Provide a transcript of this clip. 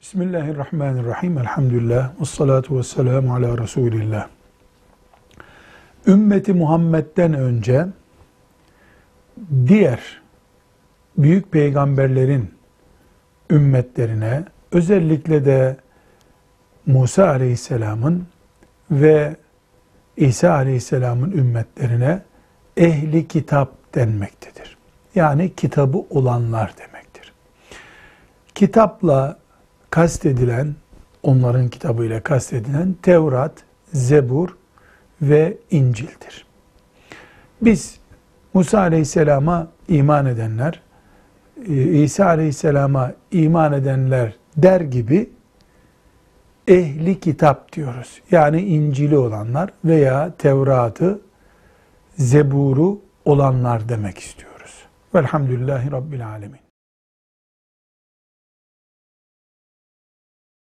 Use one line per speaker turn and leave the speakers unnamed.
Bismillahirrahmanirrahim. Elhamdülillah. Ve salatu ve selamu ala Resulillah. Ümmeti Muhammed'den önce diğer büyük peygamberlerin ümmetlerine özellikle de Musa aleyhisselamın ve İsa aleyhisselamın ümmetlerine ehli kitap denmektedir. Yani kitabı olanlar demektir. Kitapla kastedilen, onların kitabıyla kastedilen Tevrat, Zebur ve İncil'dir. Biz Musa Aleyhisselam'a iman edenler, e, İsa Aleyhisselam'a iman edenler der gibi ehli kitap diyoruz. Yani İncil'i olanlar veya Tevrat'ı, Zebur'u olanlar demek istiyoruz. Velhamdülillahi Rabbil Alemin.